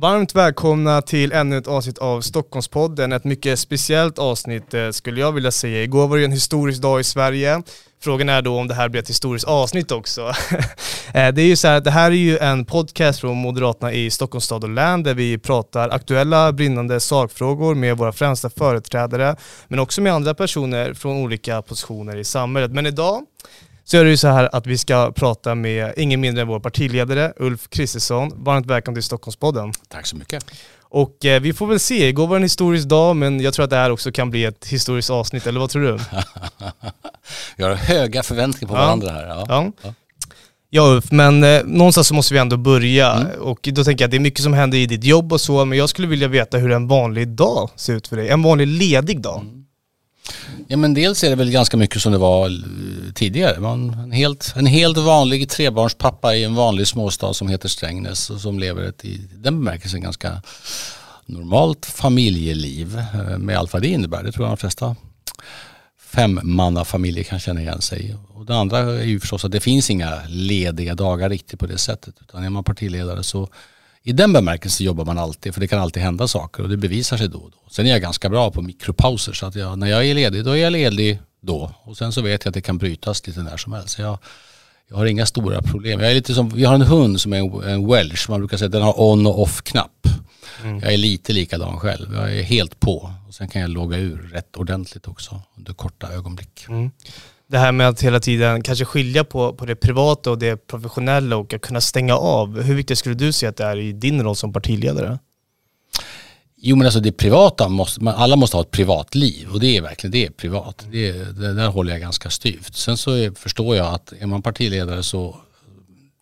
Varmt välkomna till ännu ett avsnitt av Stockholmspodden. Ett mycket speciellt avsnitt eh, skulle jag vilja säga. Igår var det en historisk dag i Sverige. Frågan är då om det här blir ett historiskt avsnitt också. Eh, det är ju så här att det här är ju en podcast från Moderaterna i Stockholms stad och län där vi pratar aktuella brinnande sakfrågor med våra främsta företrädare men också med andra personer från olika positioner i samhället. Men idag så är det ju så här att vi ska prata med ingen mindre än vår partiledare Ulf Kristersson. Varmt välkommen till Stockholmspodden. Tack så mycket. Och eh, vi får väl se, igår var en historisk dag men jag tror att det här också kan bli ett historiskt avsnitt, eller vad tror du? vi har höga förväntningar på Ja. varandra här. Ja. Ja. Ja. Ja Ulf, men eh, någonstans så måste vi ändå börja Mm. och då tänker jag att det är mycket som händer i ditt jobb och så, men jag skulle vilja veta hur en vanlig dag ser ut för dig. En vanlig ledig dag. Mm. Ja men dels är det väl ganska mycket som det var eh, tidigare. Man, en, helt, en helt vanlig trebarnspappa i en vanlig småstad som heter Strängnäs och som lever ett i den bemärkelsen ganska normalt familjeliv eh, med allt vad det innebär. Det tror jag de flesta femmannafamiljer kan känna igen sig i. Och det andra är ju förstås att det finns inga lediga dagar riktigt på det sättet. Utan är man partiledare så i den bemärkelsen jobbar man alltid för det kan alltid hända saker och det bevisar sig då och då. Sen är jag ganska bra på mikropauser så att jag, när jag är ledig då är jag ledig då och sen så vet jag att det kan brytas lite när som helst. Så jag, jag har inga stora problem. Jag är lite som, vi har en hund som är en, en welsh, man brukar säga att den har on och off-knapp knapp. Jag är lite likadan själv, jag är helt på och sen kan jag logga ur rätt ordentligt också under korta ögonblick. Mm. Det här med att hela tiden kanske skilja på, på det privata och det professionella och att kunna stänga av. Hur viktigt skulle du säga att det är i din roll som partiledare? Jo men alltså det privata, måste, alla måste ha ett privatliv och det är verkligen det är privat. Det, det där håller jag ganska styvt. Sen så är, förstår jag att är man partiledare så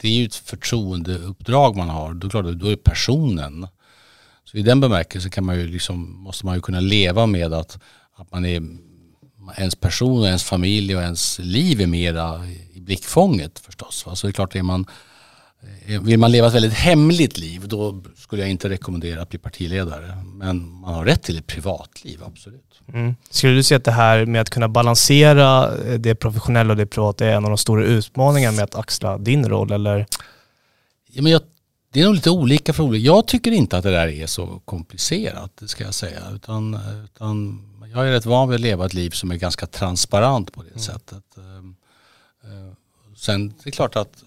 det är ju ett förtroendeuppdrag man har. Då, klart, då är personen. Så i den bemärkelsen kan man ju liksom, måste man ju kunna leva med att, att man är ens person och ens familj och ens liv är mera i blickfånget förstås. Va? Så det är klart, är man, eh, vill man leva ett väldigt hemligt liv då skulle jag inte rekommendera att bli partiledare. Men man har rätt till ett privatliv, absolut. Mm. Skulle du säga att det här med att kunna balansera eh, det professionella och det privata är en av de stora utmaningarna med att axla din roll eller? Ja, men jag, det är nog lite olika för olika. Jag tycker inte att det där är så komplicerat, ska jag säga. Utan, utan jag är rätt van vid att leva ett liv som är ganska transparent på det sättet. Ehm, eh, Sen det är klart att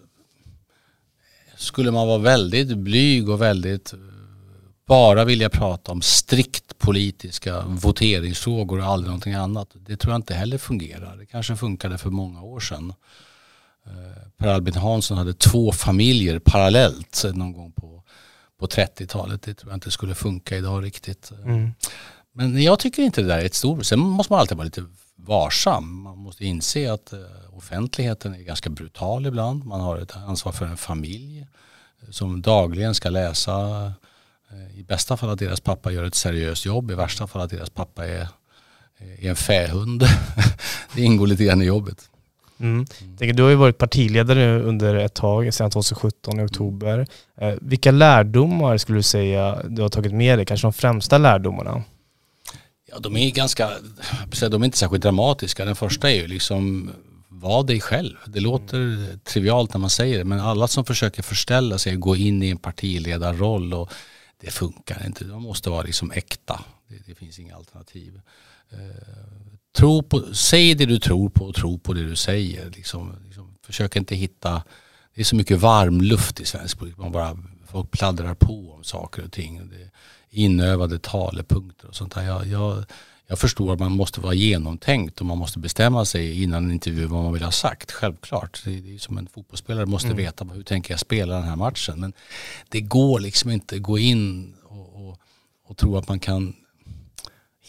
skulle man vara väldigt blyg och väldigt eh, bara vilja prata om strikt politiska voteringsfrågor och aldrig någonting annat. Det tror jag inte heller fungerar. Det kanske funkade för många år sedan. Eh, Per Albin Hansson hade två familjer parallellt någon gång på, på 30-talet. Det tror jag inte skulle funka idag riktigt. Mm. Men jag tycker inte det där är ett stort... Sen måste man alltid vara lite varsam. Man måste inse att eh, offentligheten är ganska brutal ibland. Man har ett ansvar för en familj eh, som dagligen ska läsa eh, i bästa fall att deras pappa gör ett seriöst jobb, i värsta fall att deras pappa är, är en fähund. det ingår lite grann i jobbet. Mm. Tänker, du har ju varit partiledare under ett tag, sedan 2017 i oktober. Eh, vilka lärdomar skulle du säga du har tagit med dig, kanske de främsta lärdomarna? Ja, de är ganska, de är inte särskilt dramatiska. Den första är ju liksom, var dig själv. Det låter trivialt när man säger det, men alla som försöker förställa sig, gå in i en partiledarroll och det funkar inte. Man måste vara liksom äkta. Det, det finns inga alternativ. Eh, tro på, säg det du tror på och tro på det du säger. Liksom, liksom, försök inte hitta, det är så mycket varm luft i svensk politik. Man bara, folk pladdrar på om saker och ting. Det är inövade talepunkter och sånt där. Jag, jag, jag förstår att man måste vara genomtänkt och man måste bestämma sig innan en intervju vad man vill ha sagt. Självklart. Det är, som en fotbollsspelare måste veta hur tänker jag spela den här matchen. Men det går liksom inte gå in och, och, och tro att man kan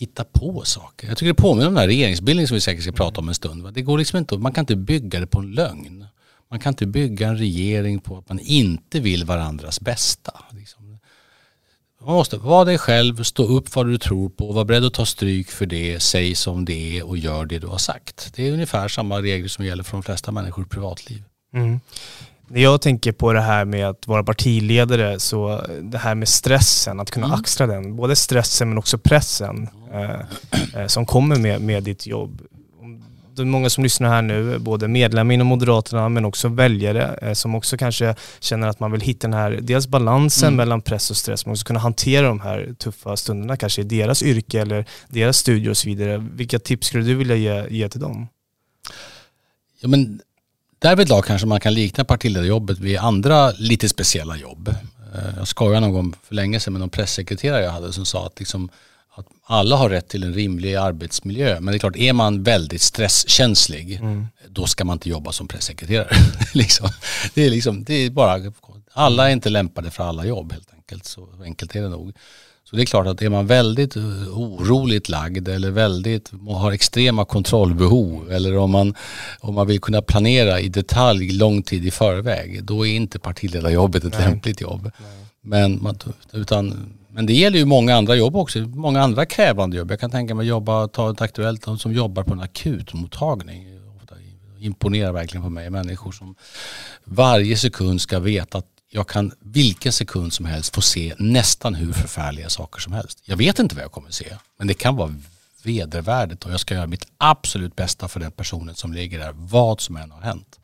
hitta på saker. Jag tycker det påminner om den här regeringsbildningen som vi säkert ska prata om en stund. Det går liksom inte, man kan inte bygga det på en lögn. Man kan inte bygga en regering på att man inte vill varandras bästa. Liksom. Man måste vara dig själv, stå upp för vad du tror på, vara beredd att ta stryk för det, säg som det är och gör det du har sagt. Det är ungefär samma regler som gäller för de flesta människor i privatliv. Mm. När jag tänker på det här med att vara partiledare, så det här med stressen, att kunna mm. axla den, både stressen men också pressen eh, eh, som kommer med, med ditt jobb det är många som lyssnar här nu, både medlemmar inom Moderaterna men också väljare eh, som också kanske känner att man vill hitta den här, dels balansen mm. mellan press och stress, men också kunna hantera de här tuffa stunderna kanske i deras yrke eller deras studier och så vidare. Vilka tips skulle du vilja ge, ge till dem? Ja, men därvidlag kanske man kan likna partiledarjobbet vid andra lite speciella jobb. Eh, jag skojade någon gång för länge sedan med någon pressekreterare jag hade som sa att liksom, att alla har rätt till en rimlig arbetsmiljö. Men det är klart, är man väldigt stresskänslig, mm. då ska man inte jobba som pressekreterare. liksom. det, är liksom, det är bara, alla är inte lämpade för alla jobb helt enkelt. Så enkelt är det nog. Så det är klart att är man väldigt eh, oroligt lagd eller väldigt, har extrema kontrollbehov eller om man, om man vill kunna planera i detalj lång tid i förväg, då är inte partiledarjobbet ett Nej. lämpligt jobb. Nej. Men, man, utan men det gäller ju många andra jobb också, många andra krävande jobb. Jag kan tänka mig jobba, ta ett aktuellt, de som jobbar på en akutmottagning. imponerar verkligen på mig, människor som varje sekund ska veta att jag kan vilken sekund som helst få se nästan hur förfärliga saker som helst. Jag vet inte vad jag kommer se, men det kan vara vedervärdigt och jag ska göra mitt absolut bästa för den personen som ligger där, vad som än har hänt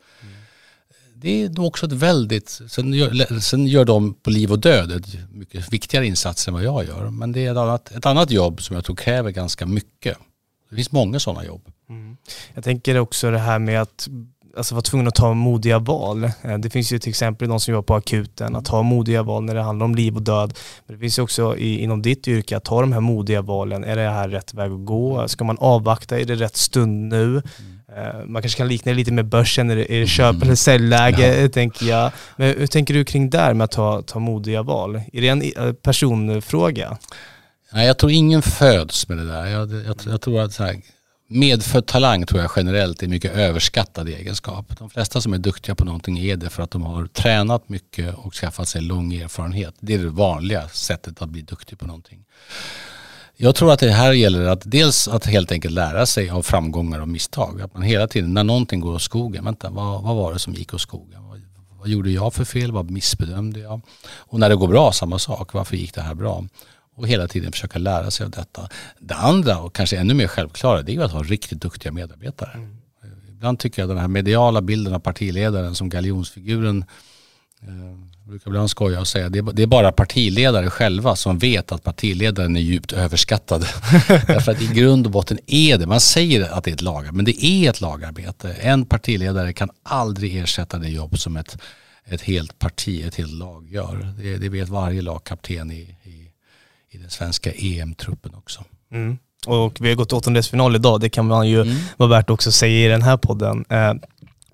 det är nog också ett väldigt, sen gör, sen gör de på liv och död ett mycket viktigare insats än vad jag gör. Men det är ett annat, ett annat jobb som jag tror kräver ganska mycket. Det finns många sådana jobb. Mm. Jag tänker också det här med att alltså, vara tvungen att ta modiga val. Eh, det finns ju till exempel de som jobbar på akuten, att ta modiga val när det handlar om liv och död. Men det finns ju också i, inom ditt yrke att ta de här modiga valen. Är det här rätt väg att gå? Ska man avvakta? Är det rätt stund nu? Mm. Man kanske kan likna det lite med börsen, är det, är det köp eller säljläge ja. tänker jag. Men hur tänker du kring där med att ta, ta modiga val? Är det en eh, personfråga? Nej, jag tror ingen föds med det där. Jag, jag, jag tror att så här, medfödd talang tror jag generellt är en mycket överskattad egenskap. De flesta som är duktiga på någonting är det för att de har tränat mycket och skaffat sig lång erfarenhet. Det är det vanliga sättet att bli duktig på någonting. Jag tror att det här gäller att dels att helt enkelt lära sig av framgångar och misstag. Att man hela tiden när någonting går åt skogen, vänta vad, vad var det som gick åt skogen? Vad, vad gjorde jag för fel? Vad missbedömde jag? Och när det går bra, samma sak. Varför gick det här bra? Och hela tiden försöka lära sig av detta. Det andra och kanske ännu mer självklara det är att ha riktigt duktiga medarbetare. Mm. Ibland tycker jag den här mediala bilden av partiledaren som galjonsfiguren eh, jag brukar ibland skoja och säga det är, det är bara partiledare själva som vet att partiledaren är djupt överskattad. Därför att i grund och botten är det, man säger att det är ett lag, men det är ett lagarbete. En partiledare kan aldrig ersätta det jobb som ett, ett helt parti, ett helt lag gör. Det, det vet varje lagkapten i, i, i den svenska EM-truppen också. Mm. Och vi har gått åttondelsfinal idag, det kan man ju mm. vara värt också att säga i den här podden. Eh,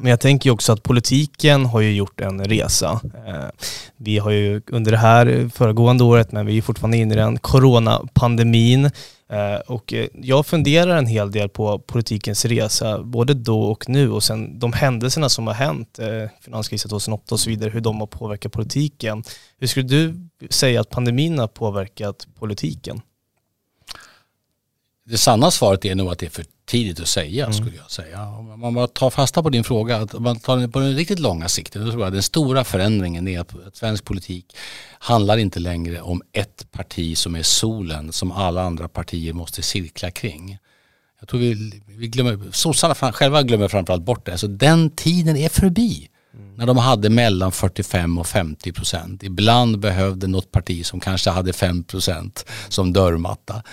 men jag tänker också att politiken har ju gjort en resa. Eh, vi har ju under det här föregående året, men vi är fortfarande inne i den coronapandemin. Eh, och eh, jag funderar en hel del på politikens resa, både då och nu och sen de händelserna som har hänt, finanskrisen 2008 och så vidare, hur de har påverkat politiken. Hur skulle du säga att pandemin har påverkat politiken? Det sanna svaret är nog att det är för tidigt att säga mm. skulle jag säga. Om man bara tar fasta på din fråga, att man tar den på den riktigt långa sikten, då tror jag den stora förändringen är att, svensk politik handlar inte längre om ett parti som är solen som alla andra partier måste cirkla kring. Jag tror vi, vi glömmer, sossarna själva glömmer framförallt bort det. Alltså den tiden är förbi. Mm. När de hade mellan 45 och 50 procent. Ibland behövde något parti som kanske hade 5 procent som dörrmatta.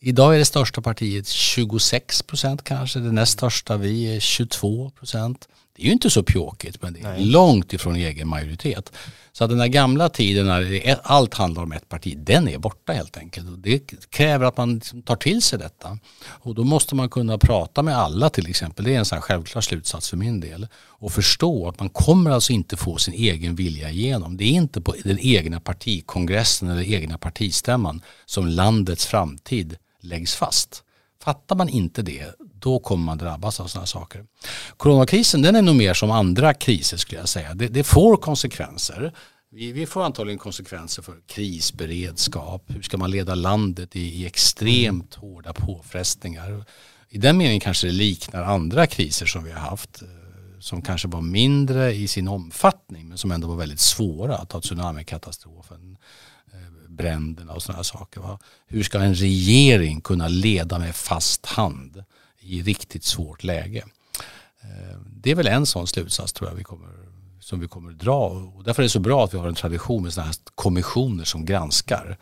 Idag är det största partiet 26 procent kanske, det näst största vi är 22 procent. Det är ju inte så pjåkigt men det är Nej. långt ifrån egen majoritet. Så att den där gamla tiden när allt handlar om ett parti, den är borta helt enkelt. Och det kräver att man liksom tar till sig detta. Och då måste man kunna prata med alla till exempel. Det är en sån självklar slutsats för min del. Och förstå att man kommer alltså inte få sin egen vilja igenom. Det är inte på den egna partikongressen eller egna partistämman som landets framtid läggs fast. Fattar man inte det, då kommer man drabbas av sådana saker. Coronakrisen den är nog mer som andra kriser skulle jag säga. Det, det får konsekvenser. Vi, vi, får antagligen konsekvenser för krisberedskap. Hur ska man leda landet i, i extremt hårda påfrestningar? I den meningen kanske det liknar andra kriser som vi har haft. Eh, som kanske var mindre i sin omfattning men som ändå var väldigt svåra. Ta tsunamikatastrofen, bränderna och sådana saker. Va? Hur ska en regering kunna leda med fast hand i riktigt svårt läge? Eh, det är väl en sån slutsats tror jag vi kommer, som vi kommer dra. Och därför är det så bra att vi har en tradition med sådana här kommissioner som granskar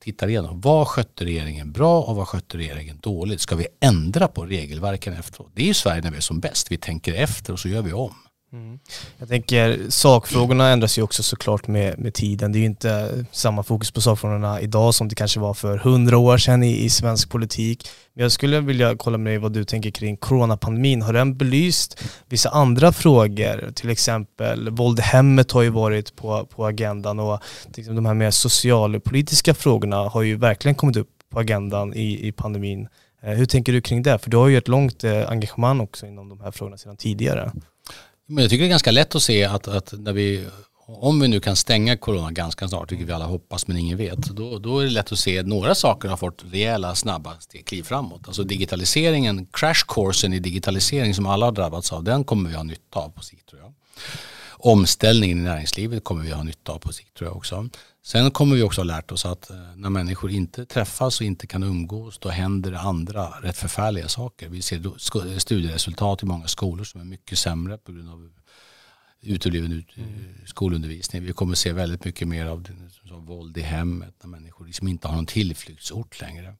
tittar igenom vad skötte regeringen bra och vad skötte regeringen dåligt. Ska vi ändra på regelverken efteråt? Det är ju Sverige när vi är som bäst. Vi tänker efter och så gör vi om. Mm. Jag tänker sakfrågorna ändras ju också såklart med, med tiden. Det är ju inte samma fokus på sakfrågorna idag som det kanske var för hundra år sedan i, i svensk politik. Men jag skulle vilja kolla med dig vad du tänker kring coronapandemin. Har den belyst vissa andra frågor? Till exempel våld i hemmet har ju varit på, på agendan och liksom de här mer socialpolitiska frågorna har ju verkligen kommit upp på agendan i, i pandemin. Eh, hur tänker du kring det? För du har ju ett långt eh, engagemang också inom de här frågorna sedan tidigare. Men jag tycker det är ganska lätt att se att, att när vi, om vi nu kan stänga corona ganska snart, vilket vi alla hoppas men ingen vet, då, då är det lätt att se att några saker har fått rejäla snabba kliv framåt. Alltså digitaliseringen, crash i digitalisering som alla har drabbats av, den kommer vi ha nytta av på sikt tror jag. Omställningen i näringslivet kommer vi ha nytta av på sikt tror jag också. Sen kommer vi också ha lärt oss att eh, när människor inte träffas och inte kan umgås då händer det andra rätt förfärliga saker. Vi ser studieresultat i många skolor som är mycket sämre på grund av utebliven ut, mm. skolundervisning. Vi kommer se väldigt mycket mer av som våld i hemmet när människor liksom inte har någon tillflyktsort längre.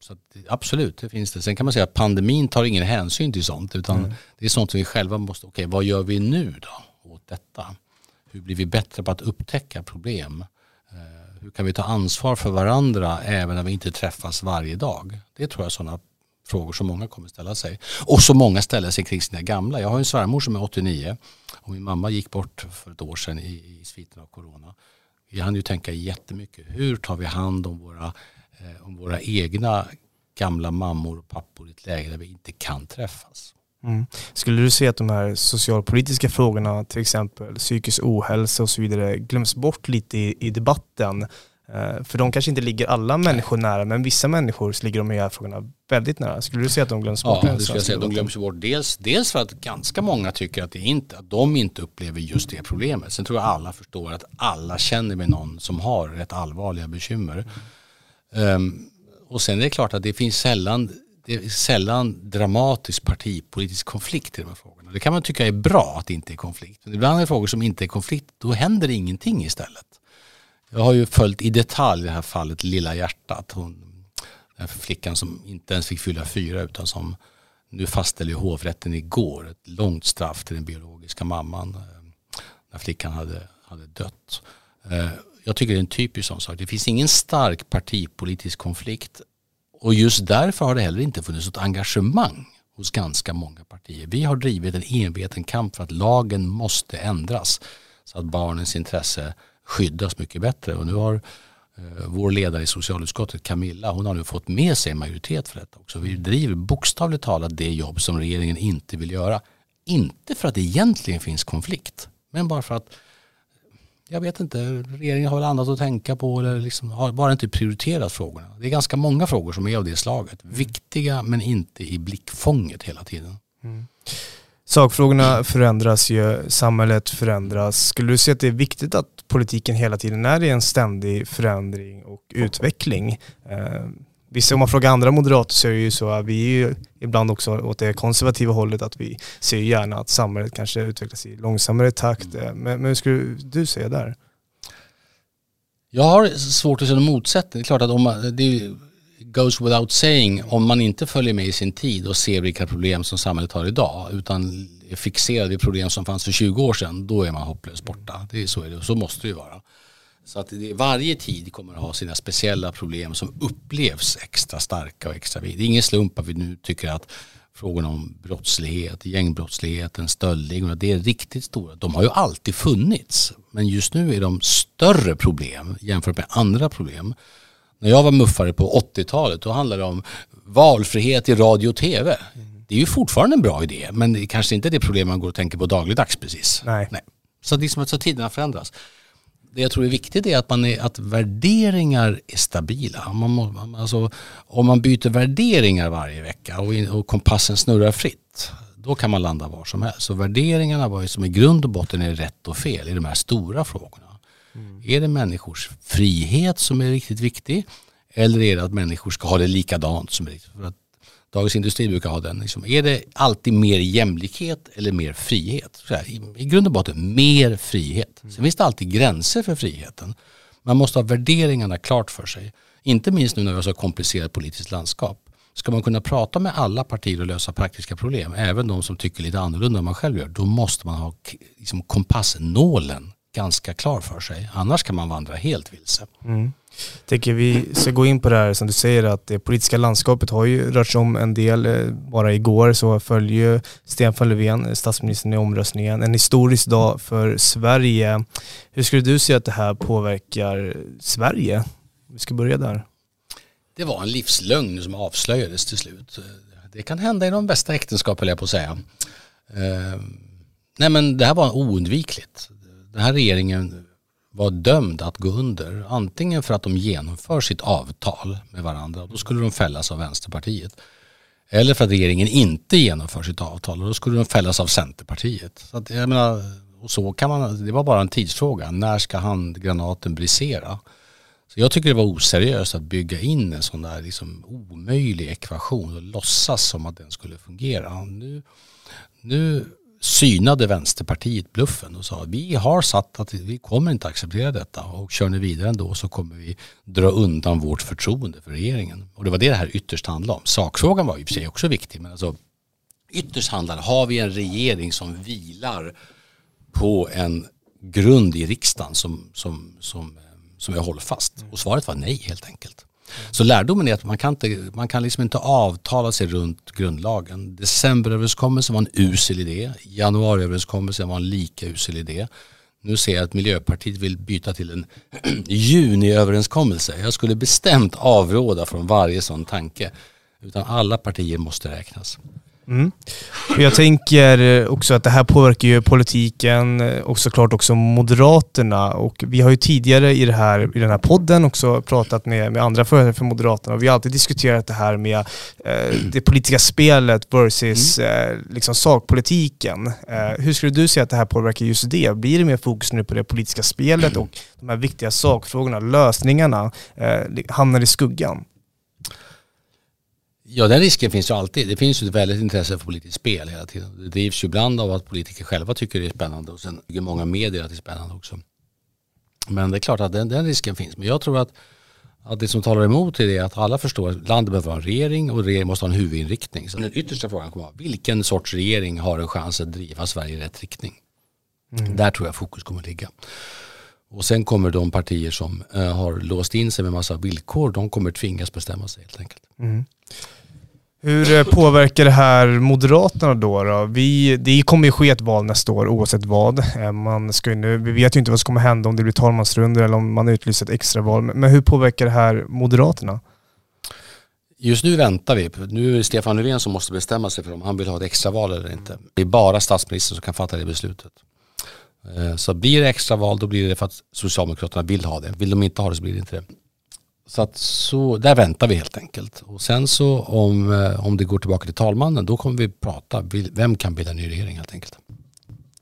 Så absolut, det finns det. Sen kan man säga att pandemin tar ingen hänsyn till sånt utan mm. det är sånt som vi själva måste, okej okay, vad gör vi nu då åt detta? Hur blir vi bättre på att upptäcka problem? Eh, hur kan vi ta ansvar för varandra även när vi inte träffas varje dag? Det tror jag är sådana frågor som många kommer ställa sig. Och så många ställer sig kring sina gamla. Jag har en svärmor som är 89 och min mamma gick bort för ett år sedan i, i sviten av corona. Vi hann ju tänka jättemycket. Hur tar vi hand om våra, om våra egna gamla mammor och pappor i ett läge där vi inte kan träffas? Mm. Skulle du se att de här socialpolitiska frågorna, till exempel psykisk ohälsa och så vidare, glöms bort lite i, i debatten? Uh, för de kanske inte ligger alla människor nära, men vissa människor ligger de här frågorna väldigt nära. Skulle du säga att de glöms bort? Ja, det skulle jag säga. De glöms bort dels, dels för att ganska många tycker att, det inte, att de inte upplever just det problemet. Sen tror jag alla förstår att alla känner med någon som har rätt allvarliga bekymmer. Um, och sen är det klart att det finns sällan det är sällan dramatisk partipolitisk konflikt i de här frågorna. Det kan man tycka är bra att det inte är konflikt. Men ibland är det frågor som inte är konflikt, då händer det ingenting istället. Jag har ju följt i detalj det här fallet Lilla hjärtat. Hon, den flickan som inte ens fick fylla fyra utan som nu fastställde hovrätten igår ett långt straff till den biologiska mamman ehm, när flickan hade, hade dött. Ehm, jag tycker det är en typisk sån sak. Det finns ingen stark partipolitisk konflikt och just därför har det heller inte funnits något engagemang hos ganska många partier. Vi har drivit en enveten kamp för att lagen måste ändras så att barnens intresse skyddas mycket bättre. Och nu har eh, vår ledare i socialutskottet Camilla, hon har nu fått med sig majoritet för detta också. Vi driver bokstavligt talat det jobb som regeringen inte vill göra. Inte för att det egentligen finns konflikt, men bara för att jag vet inte, regeringen har väl annat att tänka på eller liksom har bara inte prioriterat frågorna. Det är ganska många frågor som är av det slaget. Mm. Viktiga men inte i blickfånget hela tiden. Mm. Sakfrågorna förändras ju, samhället förändras. Skulle du säga att det är viktigt att politiken hela tiden är i en ständig förändring och utveckling? Visst om man frågar andra moderater så är det ju så att vi är ju ibland också åt det konservativa hållet att vi ser gärna att samhället kanske utvecklas i långsammare takt. Mm. Men, men hur skulle du säga där? Jag har svårt att se någon motsättning. Det är klart att om man, det goes without saying, om man inte följer med i sin tid och ser vilka problem som samhället har idag utan är fixerad vid problem som fanns för 20 år sedan, då är man hopplöst borta. Det är så, är det, så måste det ju vara. Så att det, varje tid kommer att ha sina speciella problem som upplevs extra starka och extra vid. Det är ingen slump att vi nu tycker att frågorna om brottslighet, gängbrottsligheten, stöldligorna, det är riktigt stora. De har ju alltid funnits, men just nu är de större problem jämfört med andra problem. När jag var muffare på 80-talet då handlade det om valfrihet i radio och tv. Det är ju fortfarande en bra idé, men det är kanske inte det problem man går och tänker på dagligdags precis. Nej. Nej. Så det är som att så tiderna förändras det jag tror är viktigt är att, man är, att värderingar är stabila. Man må, alltså, om man byter värderingar varje vecka och, och kompassen snurrar fritt, Då kan man landa var som helst. Så värderingarna var ju som i grund och botten är rätt och fel i de här stora frågorna. Mm. Är det människors frihet som är riktigt viktig? Eller är det att människor ska ha det likadant som är riktigt? För att Dagens Industri brukar ha den. Liksom, är det alltid mer jämlikhet eller mer frihet? Här, i, I grund och botten mer frihet. Sen finns det alltid gränser för friheten. Man måste ha värderingarna klart för sig. Inte minst nu när vi har så komplicerat politiskt landskap. Ska man kunna prata med alla partier och lösa praktiska problem, även de som tycker lite annorlunda än man själv gör, då måste man ha liksom, kompassnålen ganska klar för sig. Annars kan man vandra helt vilse. Mm. Tänker vi ska gå in på det här som du säger att det politiska landskapet har ju rört sig om en del. Eh, bara igår så följer Stefan Löfven, eh, statsministern i omröstningen. En historisk dag för Sverige. Hur skulle du säga att det här påverkar Sverige? Vi ska börja där. Det var en livslögn som avslöjades till slut. Det kan hända i de bästa äktenskap, höll jag på att säga. Ehm, nej men det här var oundvikligt. Den här regeringen var dömd att gå under. Antingen för att de genomför sitt avtal med varandra och då skulle de fällas av Vänsterpartiet. Eller för att regeringen inte genomför sitt avtal och då skulle de fällas av Centerpartiet. Så att, jag menar, och så kan man, det var bara en tidsfråga. När ska handgranaten brisera? Så jag tycker det var oseriöst att bygga in en sån där liksom omöjlig ekvation och låtsas som att den skulle fungera. Nu, nu synade Vänsterpartiet bluffen och sa vi har satt att vi kommer inte acceptera detta och kör ni vidare ändå så kommer vi dra undan vårt förtroende för regeringen. Och det var det det här ytterst handlade om. Sakfrågan var i och för sig också viktig men alltså ytterst handlar har vi en regering som vilar på en grund i riksdagen som, som, som, som är hållfast? Och svaret var nej helt enkelt. Så lärdomen är att man kan, inte, man kan liksom inte avtala sig runt grundlagen. Decemberöverenskommelsen var en usel idé. Januariöverenskommelsen var en lika usel idé. Nu ser jag att Miljöpartiet vill byta till en juniöverenskommelse. Jag skulle bestämt avråda från varje sån tanke. Utan alla partier måste räknas. Mm. Jag tänker också att det här påverkar ju politiken och såklart också Moderaterna. Och vi har ju tidigare i, det här, i den här podden också pratat med, med andra företrädare för Moderaterna och vi har alltid diskuterat det här med eh, det politiska spelet versus mm. eh, liksom sakpolitiken. Eh, hur skulle du säga att det här påverkar just det? Blir det mer fokus nu på det politiska spelet och de här viktiga sakfrågorna, lösningarna, eh, hamnar i skuggan? Ja, den risken finns ju alltid. Det finns ju ett väldigt intresse för politiskt spel hela tiden. Det drivs ju ibland av att politiker själva tycker det är spännande och sen tycker många medier att det är spännande också. Men det är klart att den, den risken finns. Men jag tror att, att det som talar emot är att alla förstår att landet behöver ha en regering och regeringen måste ha en huvudinriktning. Så den yttersta frågan kommer att vara vilken sorts regering har en chans att driva Sverige i rätt riktning? Mm. Där tror jag fokus kommer att ligga. Och sen kommer de partier som uh, har låst in sig med massa villkor, de kommer tvingas bestämma sig helt enkelt. Mm. Hur eh, påverkar det här Moderaterna då? då? Vi, det kommer ju ske ett val nästa år oavsett vad. Eh, man ska nu, vi vet ju inte vad som kommer hända om det blir talmansrundor eller om man utlyser ett extraval. Men hur påverkar det här Moderaterna? Just nu väntar vi. Nu är det Stefan Löfven som måste bestämma sig för om han vill ha ett extraval eller inte. Det är bara statsministern som kan fatta det beslutet. Eh, så blir det extraval då blir det för att Socialdemokraterna vill ha det. Vill de inte ha det så blir det inte det. Så, att så där väntar vi helt enkelt. Och sen så om, eh, om det går tillbaka till talmannen då kommer vi prata, vem kan bilda ny regering helt enkelt.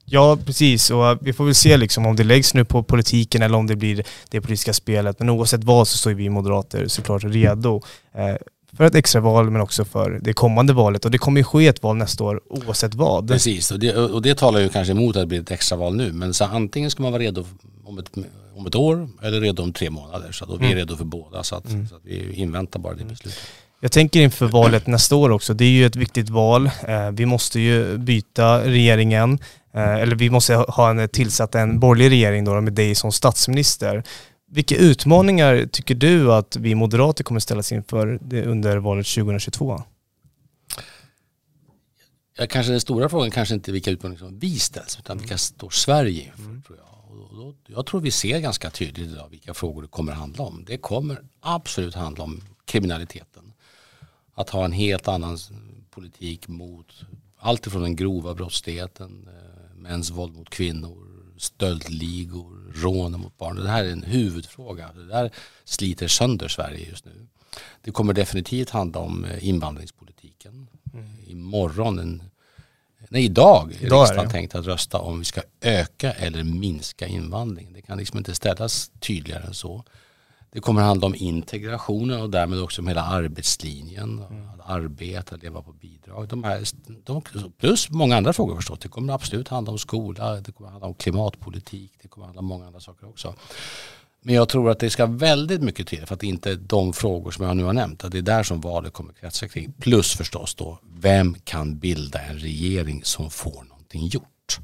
Ja, precis. Och vi får väl se liksom om det läggs nu på politiken eller om det blir det politiska spelet. Men oavsett vad så står vi moderater såklart redo eh, för ett extraval men också för det kommande valet. Och det kommer ju ske ett val nästa år oavsett vad. Precis, och det, och det talar ju kanske emot att det blir ett extraval nu. Men så antingen ska man vara redo om ett, om ett år eller redo om tre månader. Så mm. vi är redo för båda så att, mm. så att vi inväntar bara det beslutet. Jag tänker inför valet nästa år också, det är ju ett viktigt val. Eh, vi måste ju byta regeringen, eh, eller vi måste ha en, tillsatt en borgerlig regering då med dig som statsminister. Vilka utmaningar tycker du att vi moderater kommer ställas inför under valet 2022? Ja, kanske den stora frågan kanske inte vilka utmaningar som vi ställs utan vilka står Sverige inför. Mm. Tror jag. Då, jag tror vi ser ganska tydligt idag vilka frågor det kommer handla om. Det kommer absolut handla om kriminaliteten. Att ha en helt annan politik mot allt ifrån den grova brottsligheten, eh, mäns våld mot kvinnor, stöldligor, rån mot barn. Det här är en huvudfråga. Det där sliter sönder Sverige just nu. Det kommer definitivt handla om eh, invandringspolitiken. Mm. Imorgon en, Nej, idag är Idag är riksdagen det. tänkt att rösta om vi ska öka eller minska invandringen. Det kan liksom inte ställas tydligare än så. Det kommer handla om integrationen och därmed också om hela arbetslinjen. Att arbeta, leva på bidrag. De här, de, plus många andra frågor förstås. Det kommer absolut handla om skola, det kommer handla om klimatpolitik, det kommer handla om många andra saker också. Men jag tror att det ska väldigt mycket till för att det inte är de frågor som jag nu har nämnt. Att det är där som valet kommer kretsa kring. Plus förstås då, vem kan bilda en regering som får någonting gjort?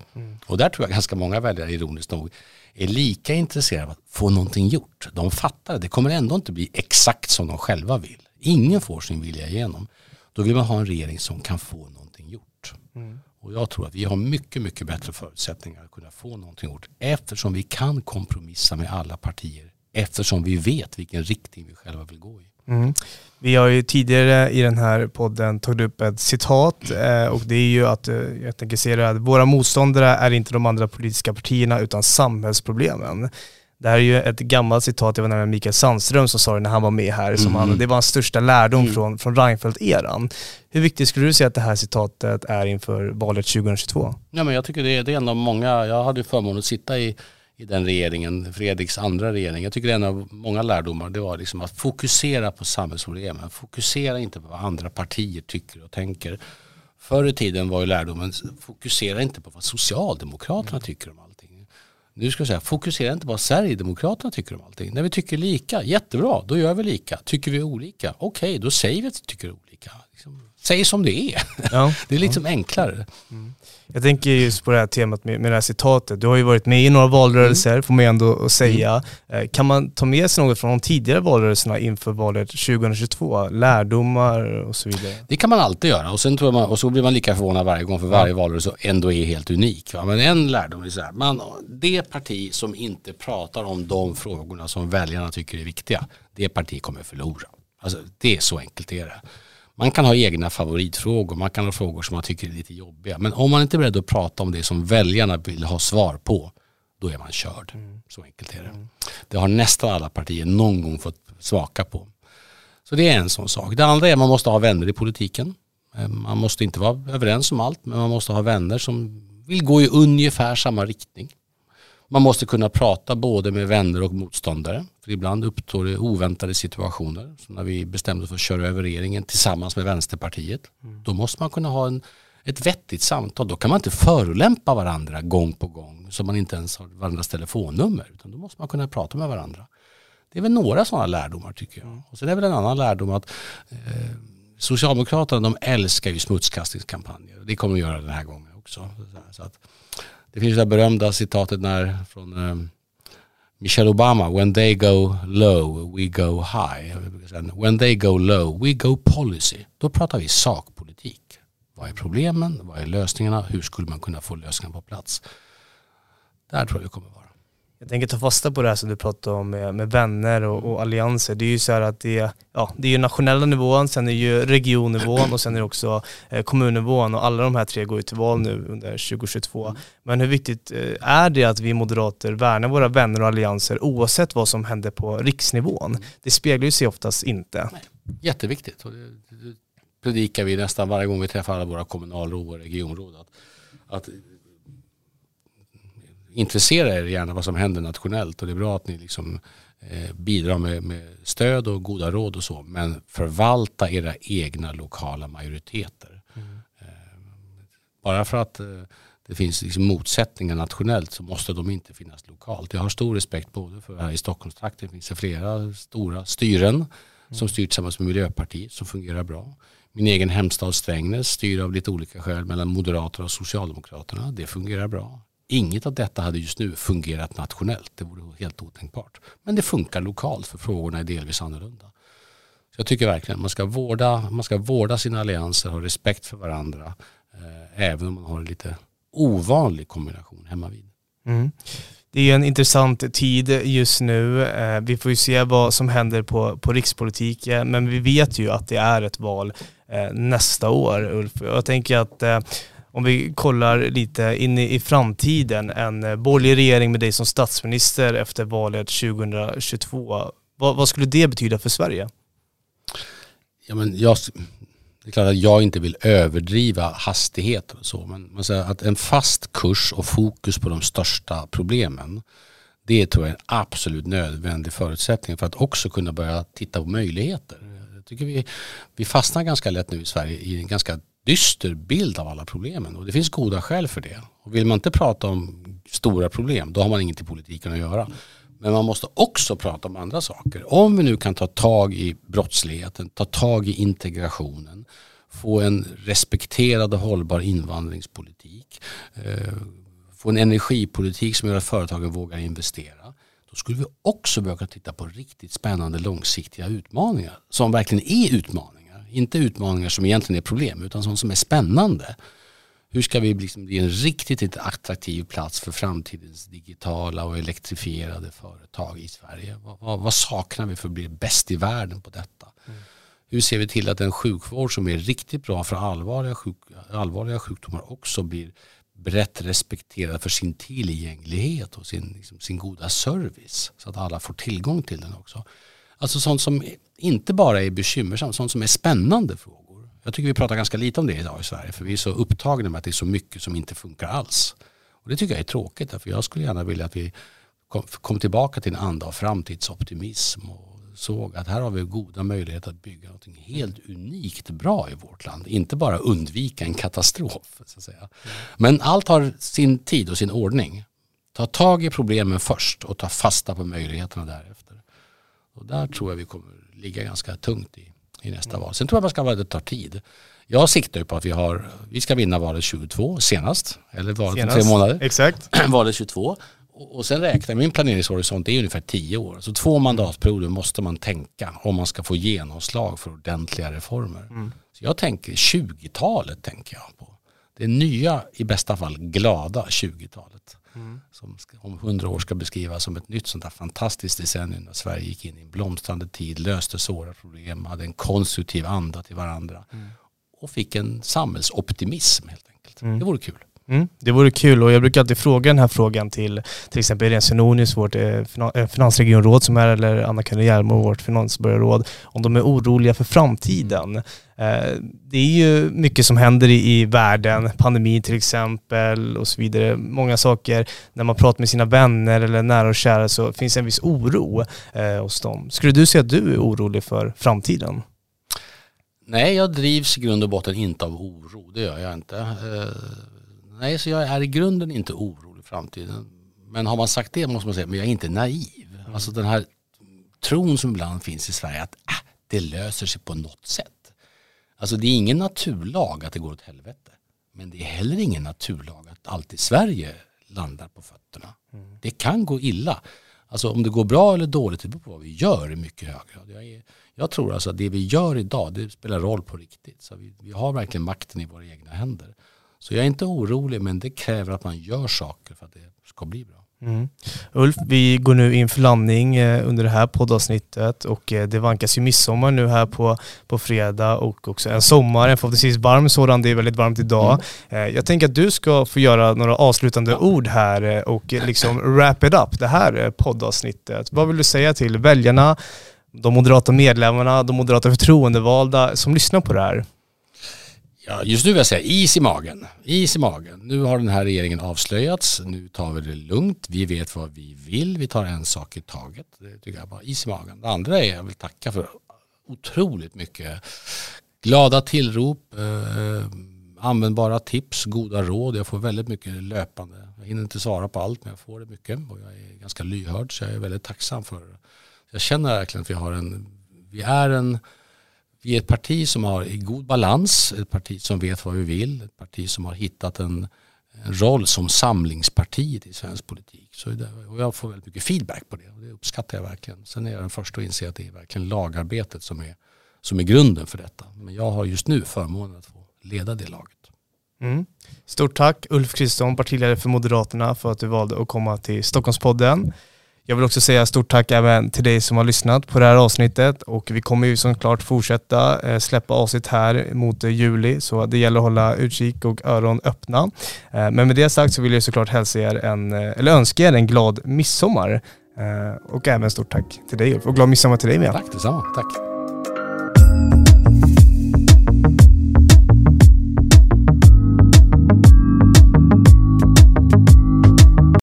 Och där tror jag ganska många väljare, ironiskt nog, är lika intresserade av att få någonting gjort. De fattar, det kommer ändå inte bli exakt som de själva vill. Ingen får sin vilja igenom. Då vill man ha en regering som kan få någonting gjort. Och jag tror att vi har mycket, mycket bättre förutsättningar att kunna få någonting gjort eftersom vi kan kompromissa med alla partier eftersom vi vet vilken riktning vi själva vill gå i. Mm. Vi har ju tidigare i den här podden tagit upp ett citat eh, och det är ju att, eh, jag tänker se det, att våra motståndare är inte de andra politiska partierna utan samhällsproblemen. Det här är ju ett gammalt citat, det var nämligen Mikael Sandström som sa det när han var med här, som han, det var hans största lärdom Mm. från, från Reinfeldt-eran. Hur viktigt skulle du säga att det här citatet är inför valet 2022? Ja, men jag tycker det är, det är en av många, jag hade förmånen att sitta i, i den regeringen, Fredriks andra regering. Jag tycker det är en av många lärdomar, det var liksom att fokusera på samhällsproblemen. Fokusera inte på vad andra partier tycker och tänker. Förr i tiden var ju lärdomen, fokusera inte på vad Socialdemokraterna tycker om. Nu ska jag säga, fokusera inte på vad Sverigedemokraterna tycker om allting. När vi tycker lika, jättebra, då gör vi lika. Tycker vi olika, okej, då säger vi att vi tycker olika. Liksom, säg som det är. Ja. Det är liksom enklare. Jag tänker just på det här temat med, med det här citatet. Du har ju varit med i några valrörelser, får man ju ändå att säga. Eh, Kan man ta med sig något från de tidigare valrörelserna inför valet 2022? Lärdomar och så vidare. Det kan man alltid göra och, sen tror man, och så blir man lika förvånad varje gång för varje valrörelse ändå är helt unik. Va? Men en lärdom är så här, man, det parti som inte pratar om de frågorna som väljarna tycker är viktiga, det parti kommer förlora. Alltså, det är så enkelt det är det. Man kan ha egna favoritfrågor, man kan ha frågor som man tycker är lite jobbiga. Men om man inte är beredd att prata om det som väljarna vill ha svar på, då är man körd. Så enkelt är det. Det har nästan alla partier någon gång fått smaka på. Så det är en sån sak. Det andra är att man måste ha vänner i politiken. Eh, Man måste inte vara överens om allt, men man måste ha vänner som vill gå i ungefär samma riktning. Man måste kunna prata både med vänner och motståndare. För ibland uppstår det oväntade situationer. Som när vi bestämde oss för att köra över regeringen tillsammans med Vänsterpartiet. Då måste man kunna ha en, ett vettigt samtal. Då kan man inte förolämpa varandra gång på gång. Så man inte ens har varandras telefonnummer. Utan då måste man kunna prata med varandra. Det är väl några sådana lärdomar tycker jag. Och sen är väl en annan lärdom att eh, Socialdemokraterna de älskar ju smutskastningskampanjer. Det kommer de göra den här gången också. Så att, det finns det där berömda citatet när, från eh, Michelle Obama. When they go low, we go high. When they go low, we go policy. Då pratar vi sakpolitik. Vad är problemen? Vad är lösningarna? Hur skulle man kunna få lösningar på plats? Där tror jag vi kommer vara. Jag tänker ta fasta på det här som du pratade om med, med vänner och, och allianser. Det är ju så här att det, ja, det är ju nationella nivån, sen är det ju regionnivån och sen är det också eh, kommunnivån och alla de här tre går ju till val nu under 2022. Men hur viktigt eh, är det att vi moderater värnar våra vänner och allianser oavsett vad som händer på riksnivån? Det speglar ju sig oftast inte. Jätteviktigt. Och det, det predikar vi nästan varje gång vi träffar alla våra kommunalråd och regionråd. Att, att intressera er gärna vad som händer nationellt och det är bra att ni liksom eh, bidrar med, med stöd och goda råd och så. Men förvalta era egna lokala majoriteter. Eh, bara för att eh, det finns liksom motsättningar nationellt så måste de inte finnas lokalt. Jag har stor respekt både för här i Stockholmstrakten finns det flera stora styren som styr tillsammans med Miljöpartiet som fungerar bra. Min egen hemstad Strängnäs styr av lite olika skäl mellan Moderaterna och Socialdemokraterna. Det fungerar bra. Inget av detta hade just nu fungerat nationellt. Det vore helt otänkbart. Men det funkar lokalt för frågorna är delvis annorlunda. Så jag tycker verkligen man ska vårda, man ska vårda sina allianser, ha respekt för varandra. Eh, även om man har en lite ovanlig kombination hemma vid. Mm. Det är ju en intressant tid just nu. Eh, vi får ju se vad som händer på, på rikspolitiken, men vi vet ju att det är ett val eh, nästa år, Ulf. Jag tänker att eh, om vi kollar lite in i, i framtiden, en eh, borgerlig regering med dig som statsminister efter valet 2022, vad, vad skulle det betyda för Sverige? Ja, men jag, Det är klart att jag inte vill överdriva hastighet och så, men man säger att en fast kurs och fokus på de största problemen, det tror jag är en absolut nödvändig förutsättning för att också kunna börja titta på möjligheter. Jag tycker vi, vi fastnar ganska lätt nu i Sverige i en ganska dyster bild av alla problemen och det finns goda skäl för det. Och vill man inte prata om stora problem, då har man inget i politiken att göra. Men man måste också prata om andra saker. Om vi nu kan ta tag i brottsligheten, ta tag i integrationen, få en respekterad och hållbar invandringspolitik, eh, få en energipolitik som gör att företagen vågar investera. Då skulle vi också börja titta på riktigt spännande långsiktiga utmaningar som verkligen är utmaningar. Inte utmaningar som egentligen är problem utan sånt som är spännande. Hur ska vi liksom bli en riktigt attraktiv plats för framtidens digitala och elektrifierade företag i Sverige? Vad, vad, vad saknar vi för att bli bäst i världen på detta? Mm. Hur ser vi till att en sjukvård som är riktigt bra för allvarliga, sjuk, allvarliga sjukdomar också blir brett respekterad för sin tillgänglighet och sin, liksom, sin goda service så att alla får tillgång till den också. Alltså sånt som inte bara är bekymmersamt, sånt som är spännande frågor. Jag tycker vi pratar ganska lite om det idag i Sverige för vi är så upptagna med att det är så mycket som inte funkar alls. Och det tycker jag är tråkigt för jag skulle gärna vilja att vi kom, kom tillbaka till en anda av framtidsoptimism och såg att här har vi goda möjligheter att bygga något helt unikt bra i vårt land. Inte bara undvika en katastrof. Så att säga. Men allt har sin tid och sin ordning. Ta tag i problemen först och ta fasta på möjligheterna därefter. Och där tror jag vi kommer ligga ganska tungt i i nästa val. Sen tror jag man ska vara det tar tid. Jag siktar ju på att vi har, vi ska vinna valet 22 senast, eller valet senast. tre månader. Exakt. valet 22. Och sen räknar min planeringshorisont är ungefär tio år. Så två mandatperioder måste man tänka om man ska få genomslag för ordentliga reformer. Mm. Så jag tänker 20-talet tänker jag på. Det nya, i bästa fall glada 20-talet. Mm. Som om hundra år ska beskrivas som ett nytt sånt här fantastiskt decennium när Sverige gick in i en blomstrande tid, löste svåra problem, hade en konstruktiv anda till varandra mm. och fick en samhällsoptimism helt enkelt. Mm. Det vore kul. Mm, det vore kul och jag brukar alltid fråga den här frågan till till exempel Irene Svenonius, vårt eh, eh, finansregionråd som är, eller Anna-Karin Hjelmo, vårt finansborgarråd, om de är oroliga för framtiden. Eh, det är ju mycket som händer i, i världen, pandemi till exempel och så vidare. Många saker, när man pratar med sina vänner eller nära och kära så finns en viss oro eh, hos dem. Skulle du säga att du är orolig för framtiden? Nej, jag drivs i grund och botten inte av oro, det gör jag inte. Eh Nej, så jag är i grunden inte orolig för framtiden. Men har man sagt det måste man säga, men jag är inte naiv. Mm. Alltså den här tron som ibland finns i Sverige att äh, det löser sig på något sätt. Alltså det är ingen naturlag att det går åt helvete. Men det är heller ingen naturlag att alltid Sverige landar på fötterna. Mm. Det kan gå illa. Alltså om det går bra eller dåligt, det beror på vad vi gör i mycket hög grad. Jag, är, jag tror alltså att det vi gör idag, det spelar roll på riktigt. Så vi, vi har verkligen makten i våra egna händer. Så jag är inte orolig men det kräver att man gör saker för att det ska bli bra. Mm. Ulf, vi går nu in för landning eh, under det här poddavsnittet och eh, det vankas ju midsommar nu här på, på fredag och också en sommar, en förhoppningsvis varm sådan. Det är väldigt varmt idag. Mm. Eh, jag tänker att du ska få göra några avslutande ord här och liksom wrap it up det här poddavsnittet. Vad vill du säga till väljarna, de moderata medlemmarna, de moderata förtroendevalda som lyssnar på det här? Ja, just nu vill jag säga is i magen. Is i magen. Nu har den här regeringen avslöjats. Nu tar vi det lugnt. Vi vet vad vi vill. Vi tar en sak i taget. Det tycker jag bara. Is i magen. Det andra är, jag vill tacka för otroligt mycket glada tillrop, eh, användbara tips, goda råd. Jag får väldigt mycket löpande. Jag hinner inte svara på allt men jag får det mycket och jag är ganska lyhörd så jag är väldigt tacksam för det. Jag känner verkligen att vi har en, vi är en vi är ett parti som har i god balans, ett parti som vet vad vi vill, ett parti som har hittat en, en roll som samlingspartiet i svensk politik. Så det, och jag får väldigt mycket feedback på det och det uppskattar jag verkligen. Sen är jag den första att inse att det är verkligen lagarbetet som är, som är grunden för detta. Men jag har just nu förmånen att få leda det laget. Mm. Stort tack Ulf Kristersson, partiledare för Moderaterna, för att du valde att komma till Stockholmspodden. Jag vill också säga stort tack även till dig som har lyssnat på det här avsnittet och vi kommer ju såklart fortsätta eh, släppa avsnitt här mot eh, juli så det gäller att hålla utkik och öron öppna. Eh, men med det sagt så vill jag såklart hälsa er en, eller önska er en glad midsommar och även stort tack till dig Ulf och glad midsommar till dig med. Tack detsamma, tack.